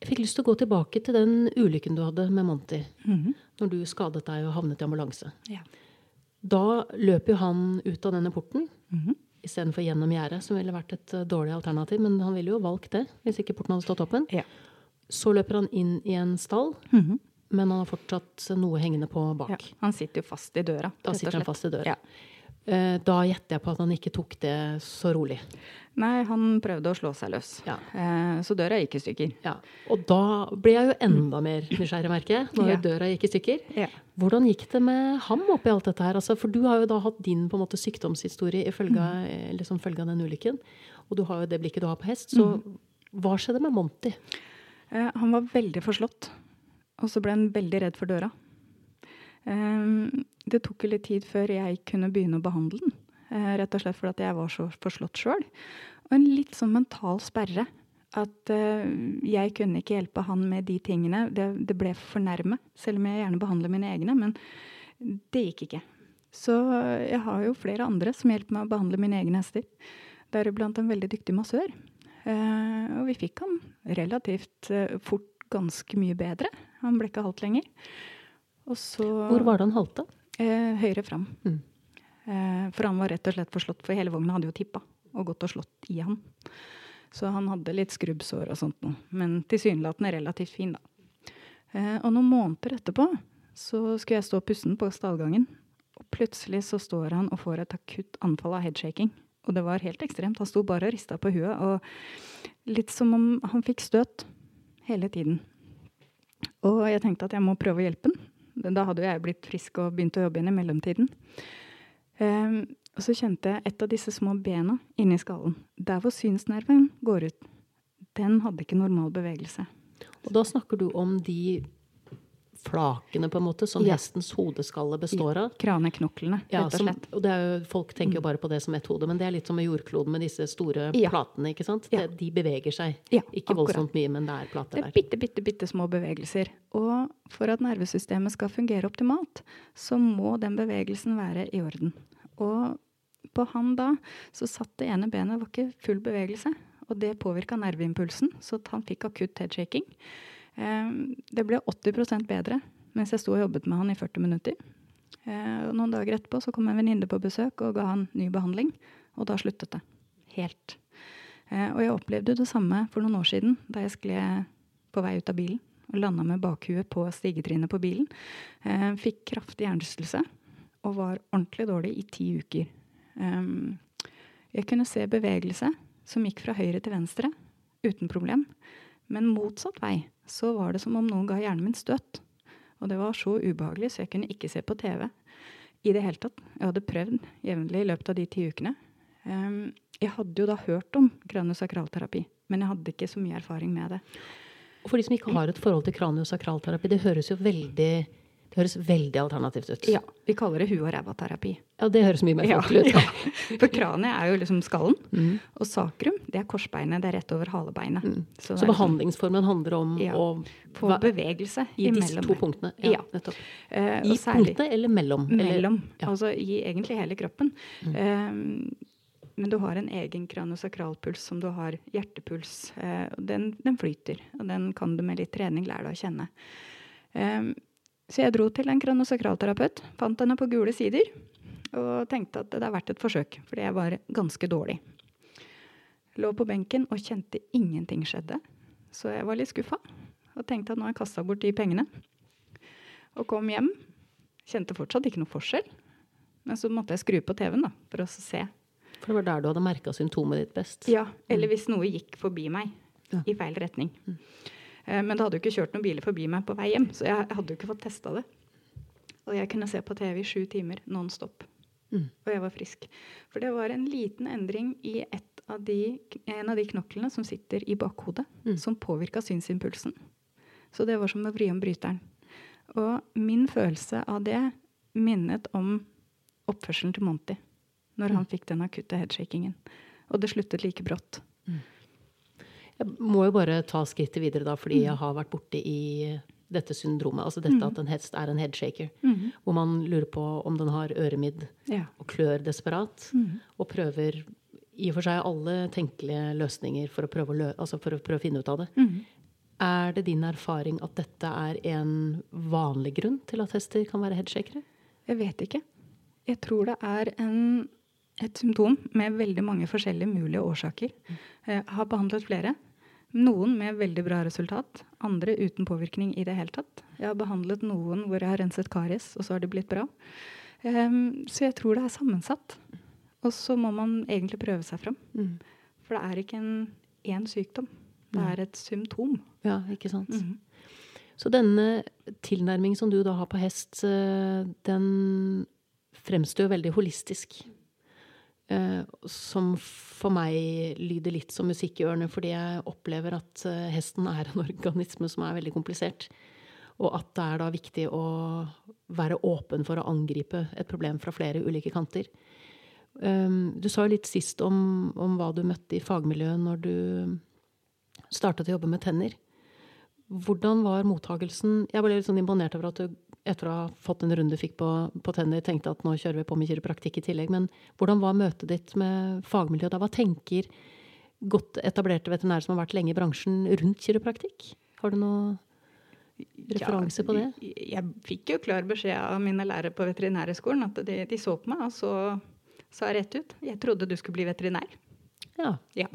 Jeg fikk lyst til å gå tilbake til den ulykken du hadde med Monty. Mhm. Når du skadet deg og havnet i ambulanse. Ja. Da løp jo han ut av denne porten Mhm. Istedenfor gjennom gjerdet, som ville vært et eh, dårlig alternativ. Men han ville jo valgt det hvis ikke porten hadde stått åpen. Ja. Så løper han inn i en stall, Mhm. men han har fortsatt noe hengende på bak. ja. Han sitter jo fast i døra. Da sitter han fast i døra. Ja. Eh, Da gjetter jeg på at han ikke tok det så rolig. Nei, han prøvde å slå seg løs. Ja. Eh, så døra gikk i stykker. Ja. Og da ble jeg jo enda mer nysgjerrig, merker jeg, når Ja. døra gikk i stykker. Ja. Hvordan gikk det med ham oppi alt dette her? Altså, for du har jo da hatt din på en måte sykdomshistorie i følge av, eh, liksom, følge av den ulykken. Og du har jo det blikket du har på hest. Så hva skjedde med Monty? Eh, han var veldig forslått, og så ble han veldig redd for døra. Eh, det tok litt tid før jeg kunne begynne å behandle den. Eh, rett og slett fordi jeg var så forslått sjøl. Og en litt sånn mental sperre. At eh, jeg kunne ikke hjelpe han med de tingene. Det, det ble for nærme, selv om jeg gjerne behandler mine egne. Men det gikk ikke. Så jeg har jo flere andre som hjelper meg å behandle mine egne hester. Deriblant en veldig dyktig massør. Eh, og vi fikk han relativt eh, fort ganske mye bedre. Han ble ikke halt lenger. Så Hvor var det han halte? Eh, høyre fram. Mm. Eh, for han var rett og slett forslått, for hele vogna hadde jo tippa og gått og slått i han. Så han hadde litt skrubbsår og sånt noe. Men tilsynelatende relativt fin, da. Eh, og noen måneder etterpå så skulle jeg stå pussen på stallgangen. Og plutselig så står han og får et akutt anfall av headshaking. Og det var helt ekstremt. Han sto bare og rista på huet. Og litt som om han fikk støt hele tiden. Og jeg tenkte at jeg må prøve å hjelpe han. Da hadde jo jeg blitt frisk og begynt å jobbe igjen i mellomtiden. Um, og så kjente jeg et av disse små bena inni skallen. Der hvor synsnerven går ut. Den hadde ikke normal bevegelse. Og da snakker du om de flakene, på en måte, som Ja. hestens hodeskalle består av. Kraneknoklene, Ja, rett og som, slett. og det er jo, folk tenker jo bare på det som ett hode, men det er litt som med jordkloden med disse store Ja. platene. ikke sant? Det, de beveger seg. Ikke akkurat. voldsomt mye, men det er plater Det er bitte, bitte, bitte små bevegelser. Og for at nervesystemet skal fungere optimalt, så må den bevegelsen være i orden. Og på han da, så satt det ene benet, var ikke full bevegelse. Og det påvirka nerveimpulsen, så han fikk akutt headshaking. Eh, Det ble 80% bedre mens jeg sto og jobbet med han i 40 minutter. Eh, og Noen dager etterpå så kom en venninne på besøk og ga han ny behandling. Og da sluttet det. Helt. Eh, Og jeg opplevde det samme for noen år siden, da jeg skled på vei ut av bilen og landa med bakhuet på stigetrinnet på bilen. Fikk kraftig hjernerystelse og var ordentlig dårlig i ti uker. Jeg kunne se bevegelse som gikk fra høyre til venstre uten problem. Men motsatt vei så var det som om noen ga hjernen min støt. Og det var så ubehagelig, så jeg kunne ikke se på TV i det hele tatt. Jeg hadde prøvd jevnlig i løpet av de ti ukene. Um, jeg hadde jo da hørt om kraniosakralterapi, men jeg hadde ikke så mye erfaring med det. Og for de som ikke har et forhold til kraniosakralterapi, det høres jo veldig det høres veldig alternativt ut. Ja, vi kaller det hu- og ræva-terapi. Ja, det høres mye mer Ja, folkelig ut. ja. *laughs* For kraniet er jo liksom skallen, Mm. og sakrum det er korsbeinet, det er rett over halebeinet. Mm. Så, Så liksom behandlingsformen handler om Ja. å få bevegelse i disse to punktene. Ja, Ja. nettopp. Uh, I punktet eller mellom? Eller- mellom, ja. Mm. altså i egentlig hele kroppen. Eh, men du har en egen kraniosakralpuls som du har hjertepuls. Eh, den, den flyter, og den kan du med litt trening lære deg å kjenne. Så jeg dro til en kraniosakralterapeut, fant henne på gule sider, og tenkte at det er verdt et forsøk, fordi jeg var ganske dårlig. Lå på benken og kjente ingenting skjedde, så jeg var litt skuffa. Og tenkte at nå har jeg kasta bort de pengene. Og kom hjem. Kjente fortsatt ikke noe forskjell. Men så måtte jeg skru på TV-en da, for å se. For det var der du hadde merka symptomet ditt best. Ja, Eller hvis noe gikk forbi meg Ja. i feil retning. Eh, Men det hadde jo ikke kjørt noen biler forbi meg på vei hjem, så jeg hadde jo ikke fått testa det. Og jeg kunne se på TV i sju timer non stop. Mm. Og jeg var frisk. For det var en liten endring i et av de, en av de knoklene som sitter i bakhodet, Mm. som påvirka synsimpulsen. Så det var som å vri om bryteren. Og min følelse av det minnet om oppførselen til Monty når han fikk den akutte headshakingen. Og det sluttet like brått. Jeg må jo bare ta skrittet videre da, fordi jeg har vært borte i dette syndromet. Altså dette at en hest er en headshaker. Hvor man lurer på om den har øremidd Ja. og klør desperat. Og prøver i og for seg alle tenkelige løsninger for å prøve å, altså for å, prøve å finne ut av det. Er det din erfaring at dette er en vanlig grunn til at hester kan være headshakere? Jeg vet ikke. Jeg tror det er en, et symptom med veldig mange forskjellige mulige årsaker. Jeg har behandlet flere. Noen med veldig bra resultat, andre uten påvirkning i det hele tatt. Jeg har behandlet noen hvor jeg har renset karies, og så har det blitt bra. Um, så jeg tror det er sammensatt. Og så må man egentlig prøve seg fram. For det er ikke en én sykdom. Det er et symptom. Ja, ikke sant? Mhm. Så denne tilnærmingen som du da har på hest, eh, den fremstår veldig holistisk. Eh, Som for meg lyder litt som musikk i ørene, fordi jeg opplever at eh, hesten er en *laughs* organisme som er veldig komplisert. Og at det er da viktig å være åpen for å angripe et problem fra flere ulike kanter. Um, Du sa jo litt sist om, om hva du møtte i fagmiljøet når du startet å jobbe med tenner. Hvordan var mottagelsen? Jeg ble litt sånn imponert over at du etter å ha fått en runde fikk på, på tenner, tenkte at nå kjører vi på med kiropraktikk i tillegg. Men hvordan var møtet ditt med fagmiljøet da? Hva tenker godt etablerte veterinærer som har vært lenge i bransjen rundt kiropraktikk? Har du noe referanse på det? Jeg, jeg fikk jo klar beskjed av mine lærere på veterinærhøgskolen at de, de så på meg, og så sa rett ut jeg trodde du skulle bli veterinær. Ja. Ja.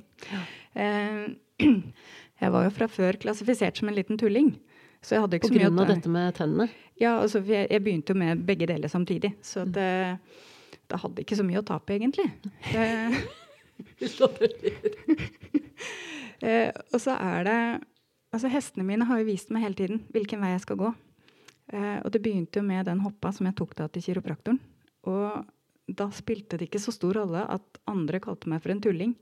Eh, *clears throat* jeg var jo fra før klassifisert som en liten tulling. Så jeg hadde ikke På så mye grunn å av dette med tennene? Ja, altså, jeg, jeg begynte jo med begge deler samtidig. Så det, det hadde ikke så mye å tape, egentlig. Det, *laughs* *laughs* Eh, og så er det Altså, hestene mine har jo vist meg hele tiden hvilken vei jeg skal gå. Eh, og det begynte jo med den hoppa som jeg tok da til kiropraktoren. Og da spilte det ikke så stor rolle at andre kalte meg for en tulling,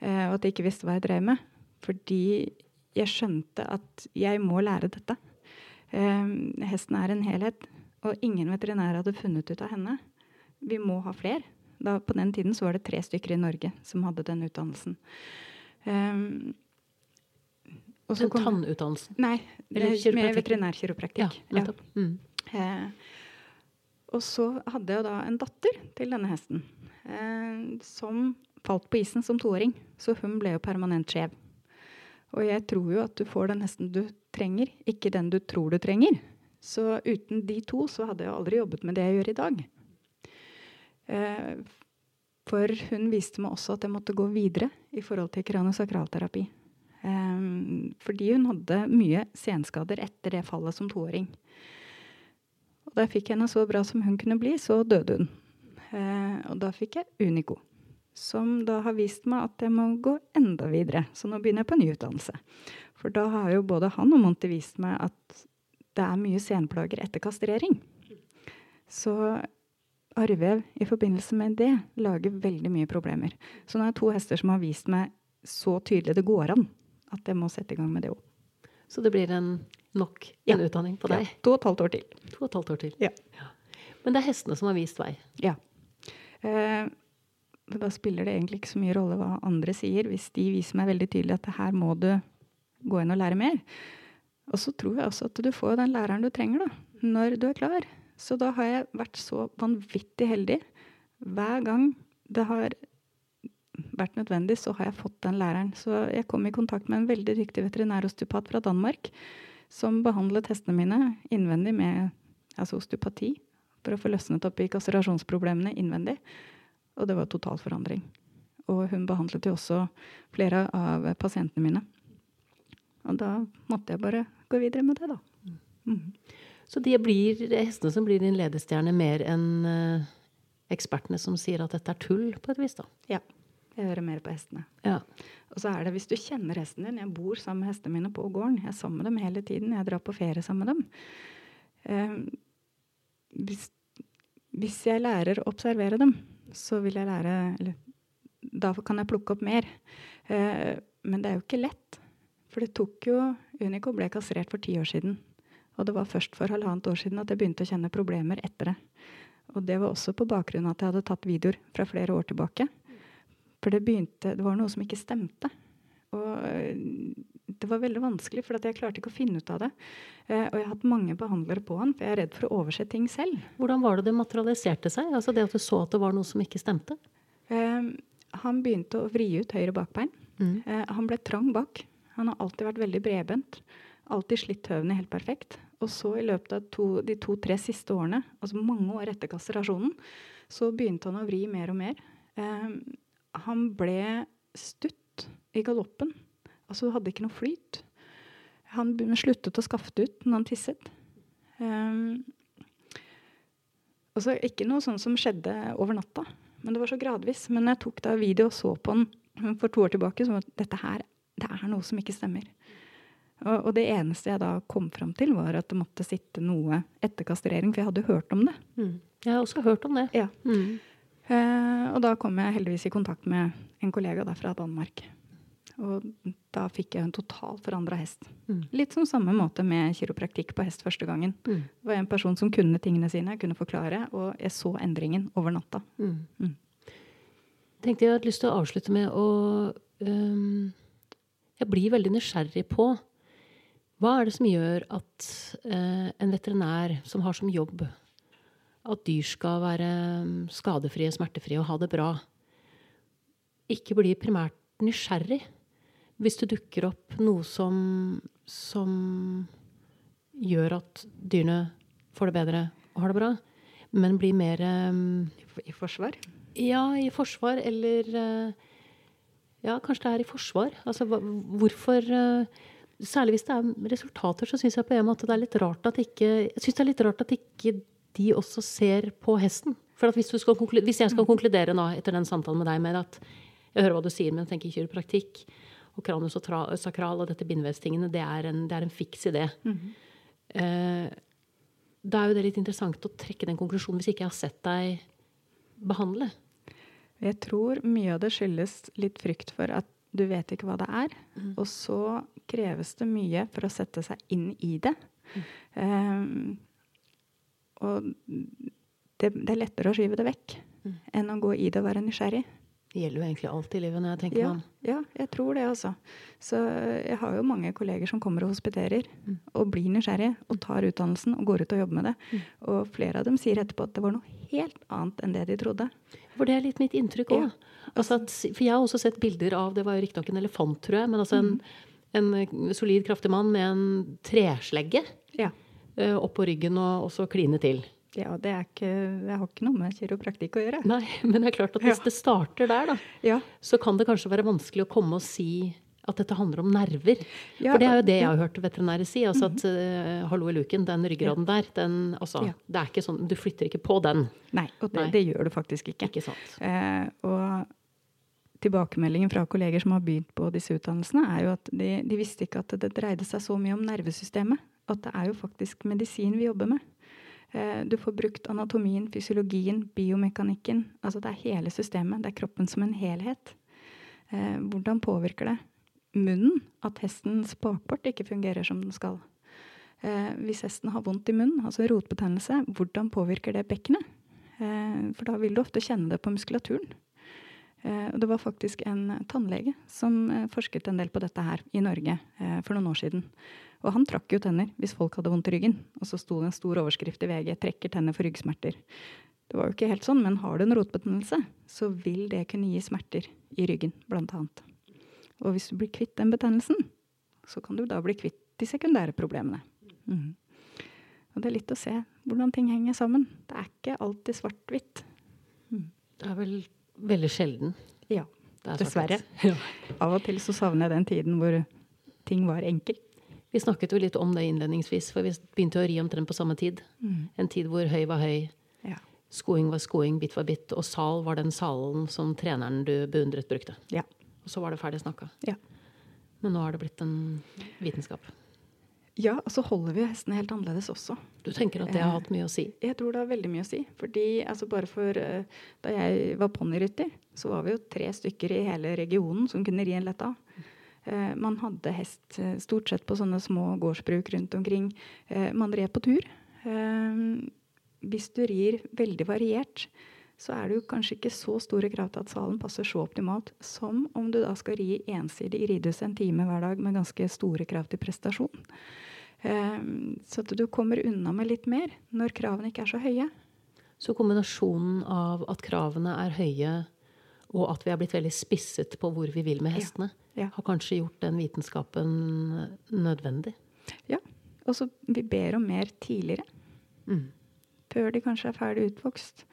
eh, og at jeg ikke visste hva jeg drev med. Fordi jeg skjønte at jeg må lære dette. Eh, hesten er en helhet, og ingen veterinær hadde funnet ut av henne. Vi må ha flere. Da, på den tiden så var det tre stykker i Norge som hadde den utdannelsen. Um, den tannutdannelsen? Nei, med veterinærkiropraktikk. Ja. Ja. Mm. Eh, og så hadde jeg da en datter til denne hesten eh, som falt på isen som toåring. Så hun ble jo permanent skjev. Og jeg tror jo at du får den hesten du trenger, ikke den du tror du trenger. Så uten de to så hadde jeg aldri jobbet med det jeg gjør i dag. Eh, for hun viste meg også at jeg måtte gå videre i forhold til kraniosakralterapi. Um, fordi hun hadde mye senskader etter det fallet som toåring. Og da jeg fikk henne så bra som hun kunne bli, så døde hun. Uh, og da fikk jeg Unico, som da har vist meg at jeg må gå enda videre. Så nå begynner jeg på ny utdannelse. For da har jo både han og Monty vist meg at det er mye senplager etter kastrering. Så arrvev i forbindelse med det lager veldig mye problemer. Så nå er det to hester som har vist meg så tydelig det går an at jeg må sette i gang med det òg. Så det blir en nok en ja. utdanning på deg? Ja. To og et halvt år til. To og et halvt år til. Ja. ja. Men det er hestene som har vist vei? Ja. Eh, da spiller det egentlig ikke så mye rolle hva andre sier, hvis de viser meg veldig tydelig at her må du gå inn og lære mer. Og så tror jeg også at du får den læreren du trenger, da, når du er klar. Så da har jeg vært så vanvittig heldig. Hver gang det har vært nødvendig, så har jeg fått den læreren. Så jeg kom i kontakt med en veldig dyktig veterinærosteopat fra Danmark som behandlet hestene mine innvendig med altså osteopati for å få løsnet opp i kastrasjonsproblemene innvendig. Og det var total forandring. Og hun behandlet jo også flere av pasientene mine. Og da måtte jeg bare gå videre med det, da. Mm. Så det blir hestene som blir din ledestjerne, mer enn uh, ekspertene som sier at dette er tull, på et vis? da? Ja. Jeg hører mer på hestene. Ja. Og så er det hvis du kjenner hesten din Jeg bor sammen med hestene mine på gården. Jeg er sammen med dem hele tiden. Jeg drar på ferie sammen med dem. Eh, hvis, hvis, jeg lærer å observere dem, så vil jeg lære Eller da kan jeg plukke opp mer. Eh, men det er jo ikke lett. For det tok jo Unico ble kastrert for ti år siden. Og det var først for halvannet år siden at jeg begynte å kjenne problemer etter det. Og det var også på bakgrunn av at jeg hadde tatt videoer fra flere år tilbake. For det begynte Det var noe som ikke stemte. Og eh, det var veldig vanskelig, for jeg klarte ikke å finne ut av det. Eh, og jeg har hatt mange behandlere på han, for jeg er redd for å overse ting selv. Hvordan var det det materialiserte seg? Altså det at du så at det var noe som ikke stemte? Eh, han begynte å vri ut høyre bakbein. Mm. Han ble trang bak. Han har alltid vært veldig bredbent. Alltid slitt høvene helt perfekt. Og så i løpet av to, de to-tre siste årene, altså mange år etter kastrasjonen, så begynte han å vri mer og mer. Eh, han ble stutt i galoppen. Altså hadde ikke noe flyt. Han sluttet å skafte ut når han tisset. Eh, altså ikke noe sånn som skjedde over natta, men det var så gradvis. Men jeg tok da video og så på han for to år tilbake, så dette her det er noe som ikke stemmer. Og, og, det eneste jeg da kom fram til, var at det måtte sitte noe etter kastrering, for jeg hadde hørt om det. Mm. Jeg har også hørt om det. Ja. Mm. Uh, og da kom jeg heldigvis i kontakt med en kollega der fra Danmark. Og da fikk jeg en totalt forandra hest. Mm. Litt som samme måte med kiropraktikk på hest første gangen. Mm. Det var en person som kunne tingene sine, kunne forklare, og jeg så endringen over natta. Mm. mm. tenkte Jeg hadde lyst til å avslutte med å um, Jeg blir veldig nysgjerrig på hva er det som gjør at eh, en veterinær som har som jobb at dyr skal være mm, skadefrie, smertefrie og ha det bra. Ikke bli primært nysgjerrig hvis det dukker opp noe som, som gjør at dyrene får det bedre og har det bra, men blir mer eh, I forsvar? Ja, i forsvar, eller uh, Ja, kanskje det er i forsvar. Altså hvorfor uh, Særlig hvis det er resultater, så syns jeg på en måte det er litt rart at ikke Jeg syns det er litt rart at ikke de også ser på hesten. For hvis, hvis, jeg skal konkludere nå etter den samtalen med deg med at jeg hører hva du sier, men jeg tenker kiropraktikk og kranus og sakral og dette bindvevstingene, det, en, det er en fiks idé. Mm -hmm. eh, da er jo det litt interessant å trekke den konklusjonen hvis ikke jeg har sett deg behandle. Jeg tror mye av det skyldes litt frykt for at du vet ikke hva det er. Mm. Og så kreves det mye for å sette seg inn i det. Um, og det, det, er lettere å skyve det vekk mm. enn å gå i det og være nysgjerrig. Det gjelder jo egentlig alt i livet når jeg tenker ja, meg om. Ja, jeg tror det, altså. Så jeg har jo mange kolleger som kommer og hospiterer mm. og blir nysgjerrige og tar utdannelsen og går ut og jobber med det. Mm. Og flere av dem sier etterpå at det var noe helt annet enn det de trodde. For det er litt mitt inntrykk òg. Ja. Altså for jeg har også sett bilder av Det var riktignok en elefant, tror jeg, men altså en, mm. en solid, kraftig mann med en treslegge ja. uh, oppå ryggen og, og så kline til. Ja, det, ikke, Jeg har ikke noe med kiropraktikk å gjøre. Nei, men det er klart at hvis ja. det starter der, da, ja. så kan det kanskje være vanskelig å komme og si at dette handler om nerver. Ja, For det er jo det jeg har hørt veterinærer si. altså at uh, Hallo i luken, den ryggraden der, den, altså, det er ikke sånn, du flytter ikke på den. Nei, og det, Nei. det gjør du faktisk ikke. Ikke sant. Eh, og tilbakemeldingen fra kolleger som har begynt på disse utdannelsene, er jo at de, de visste ikke at det dreide seg så mye om nervesystemet. At det er jo faktisk medisin vi jobber med. Eh, du får brukt anatomien, fysiologien, biomekanikken. Altså det er hele systemet. Det er kroppen som en helhet. Eh, hvordan påvirker det munnen at hestens bakport ikke fungerer som den skal? Eh, hvis hesten har vondt i munnen, altså rotbetennelse, hvordan påvirker det bekkenet? For da vil du ofte kjenne det på muskulaturen. Det var faktisk en tannlege som forsket en del på dette her i Norge for noen år siden. Og han trakk jo tenner hvis folk hadde vondt i ryggen. Og så sto det en stor overskrift i VG 'trekker tenner for ryggsmerter'. Det var jo ikke helt sånn, men har du en rotbetennelse, så vil det kunne gi smerter i ryggen, blant annet. Og hvis du blir kvitt den betennelsen, så kan du da bli kvitt de sekundære problemene. Mm. Og det er litt å se hvordan ting henger sammen. Det er ikke alltid svart-hvitt. Mm. Det er vel veldig sjelden. Ja, dessverre. *laughs* Ja. Av og til så savner jeg den tiden hvor ting var enkelt. Vi snakket jo litt om det innledningsvis, for vi begynte å ri omtrent på samme tid. Mm. En tid hvor høy var høy, ja. skoing var skoing, bit var bit, og sal var den salen som treneren du beundret, brukte. Ja. Og så var det ferdig snakka. Ja. Men nå har det blitt en vitenskap. Ja, og så holder vi hestene helt annerledes også. Du tenker at det har hatt mye å si? Jeg tror det har veldig mye å si. Fordi altså bare for uh, Da jeg var ponnirytter, så var vi jo tre stykker i hele regionen som kunne ri en lett. Eh, man hadde hest eh, stort sett på sånne små gårdsbruk rundt omkring. Eh, man red på tur. Hvis du rir veldig variert, så er det jo kanskje ikke så store krav til at salen passer så optimalt som om du da skal ri ensidig i ridehuset en time hver dag med ganske store krav til prestasjon. Så at du kommer unna med litt mer når kravene ikke er så høye. Så kombinasjonen av at kravene er høye, og at vi har blitt veldig spisset på hvor vi vil med hestene, ja ja. har kanskje gjort den vitenskapen nødvendig. Ja. Og så vi ber om mer tidligere. Mm. Før de kanskje er ferdig utvokst.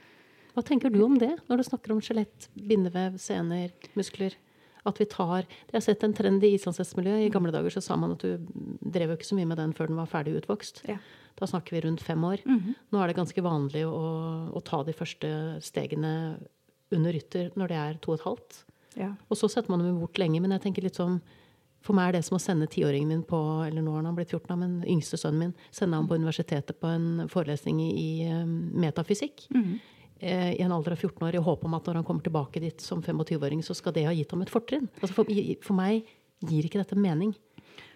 Hva tenker du om det, når du snakker om skjelett, bindevev, sener, muskler? At vi tar Jeg har sett en trend i islandshestmiljøet. I gamle dager så sa man at du drev jo ikke så mye med den før den var ferdig utvokst. Ja. Da snakker vi rundt fem år. Mm -hmm. Nå er det ganske vanlig å, å, ta de første stegene under rytter når det er to og et halvt. Ja. Og så setter man dem bort lenge. Men jeg tenker litt sånn for meg er det som å sende tiåringen min på eller nå har han blitt 14, men yngste sønnen min, sende ham på universitetet på en forelesning i, i um, metafysikk. Mm. Eh, I en alder av 14 år i håp om at når han kommer tilbake dit som 25-åring, så skal det ha gitt ham et fortrinn. Altså for, for, meg gir ikke dette mening.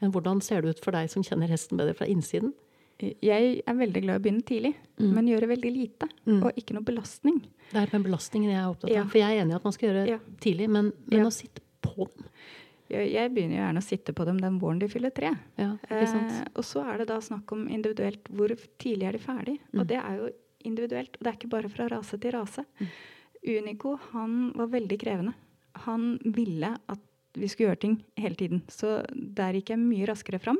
Men hvordan ser det ut for deg som kjenner hesten bedre fra innsiden? Jeg er veldig glad i å begynne tidlig, mm. men gjøre veldig lite. Mm. Og ikke noe belastning. Det er den belastningen jeg er opptatt av. Ja. For jeg er enig i at man skal gjøre ja. tidlig, men, men ja. å sitte på dem jeg begynner gjerne å sitte på dem den våren de fyller tre. Ja, eh, og så er det da snakk om individuelt hvor tidlig er de ferdig. Mm. Og det er jo individuelt. Og det er ikke bare fra rase til rase. Mm. Unico han var veldig krevende. Han ville at vi skulle gjøre ting hele tiden. Så der gikk jeg mye raskere fram.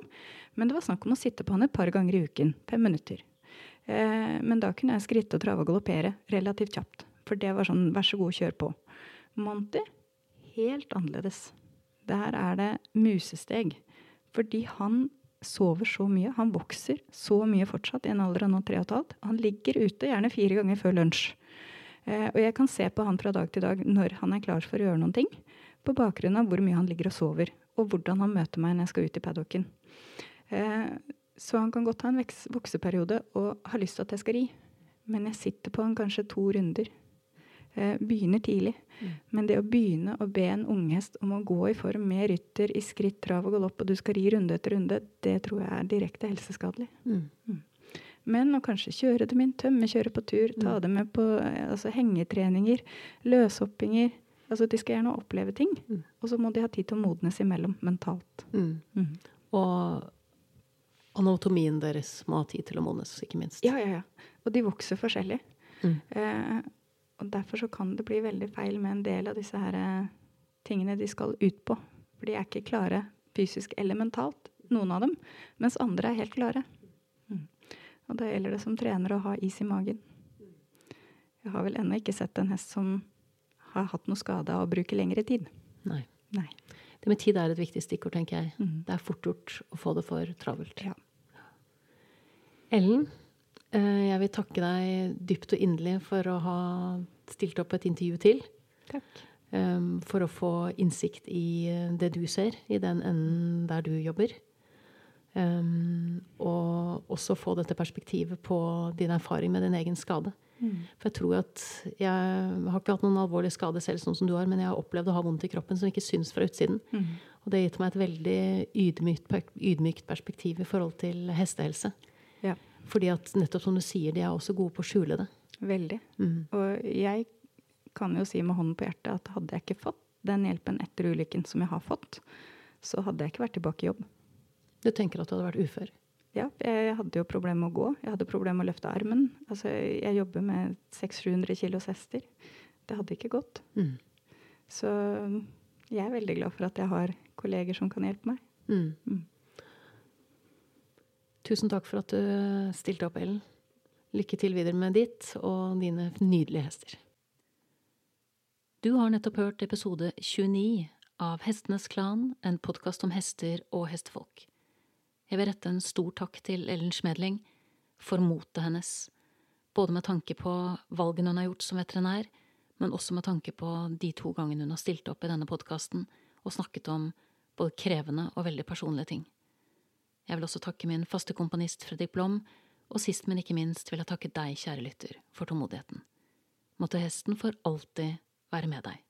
Men det var snakk om å sitte på han et par ganger i uken. Fem minutter. Eh, men da kunne jeg skritte og trave og galoppere relativt kjapt. For det var sånn vær så god, kjør på. Monty helt annerledes. Der er det musesteg. Fordi han sover så mye. Han vokser så mye fortsatt i en alder av nå tre og et halvt. Han ligger ute gjerne fire ganger før lunsj. Eh, og jeg kan se på han fra dag til dag når han er klar for å gjøre noen ting på bakgrunn av hvor mye han ligger og sover, og hvordan han møter meg når jeg skal ut i paddocken. Eh, så han kan godt ha en vokseperiode og ha lyst til at jeg skal ri, men jeg sitter på han kanskje to runder. Eh, begynner tidlig. Men det å begynne å be en unghest om å gå i form med rytter i skritt, trav og galopp, og du skal ri runde etter runde, det tror jeg er direkte helseskadelig. Mm. Men å kanskje kjøre dem inn, tømmekjøre på tur, ta dem med på eh, altså, hengetreninger, løshoppinger. Altså, de skal gjerne oppleve ting. Mm. Og så må de ha tid til å modnes imellom, mentalt. Mm. Mm. Og anatomien deres må ha tid til å modnes, ikke minst. Ja, ja, ja. Og de vokser forskjellig. Mm. Eh, og derfor så kan det bli veldig feil med en del av disse her eh, tingene de skal ut på. For de er ikke klare fysisk eller mentalt, noen av dem. Mens andre er helt klare. Mm. Og da gjelder det som trener å ha is i magen. Jeg har vel ennå ikke sett en hest som har hatt noe skade av å bruke lengre tid. Nei. Nei. Det med tid er et viktig stikkord, tenker jeg. Mm. Det er fort gjort å få det for travelt. Ja. Ellen, eh, jeg vil takke deg dypt og inderlig for å ha stilt opp et intervju til. Takk. Um, for å få innsikt i det du ser, i den enden der du jobber. Um, og også få dette perspektivet på din erfaring med din egen skade. Mm. For jeg tror at Jeg har ikke hatt noen alvorlig skade selv, sånn som du har, men jeg har opplevd å ha vondt i kroppen som ikke syns fra utsiden. Mm. Og det har gitt meg et veldig ydmykt, ydmykt perspektiv i forhold til hestehelse. Ja. Fordi at nettopp som du sier, de er også gode på å skjule det. Veldig. Mm. Og jeg kan jo si med hånden på hjertet at hadde jeg ikke fått den hjelpen etter ulykken som jeg har fått, så hadde jeg ikke vært tilbake i jobb. Du tenker at du hadde vært ufør? Ja, jeg hadde jo problemer med å gå. Jeg hadde problemer med å løfte armen. Altså, jeg jobber med 600-700 kilos hester. Det hadde ikke gått. Mm. Så jeg er veldig glad for at jeg har kolleger som kan hjelpe meg. Mm. Mm. Tusen takk for at du stilte opp, Ellen. Lykke til videre med ditt og dine nydelige hester. Du har nettopp hørt episode 29 av Hestenes Klan, en podkast om hester og hestefolk. Jeg vil rette en stor takk til Ellen Schmedling for motet hennes, både med tanke på valgene hun har gjort som veterinær, men også med tanke på de to gangene hun har stilt opp i denne podkasten og snakket om både krevende og veldig personlige ting. Jeg vil også takke min faste komponist Fredrik Blom, og sist, men ikke minst vil jeg takke deg, kjære lytter, for tålmodigheten. Måtte hesten for alltid være med deg.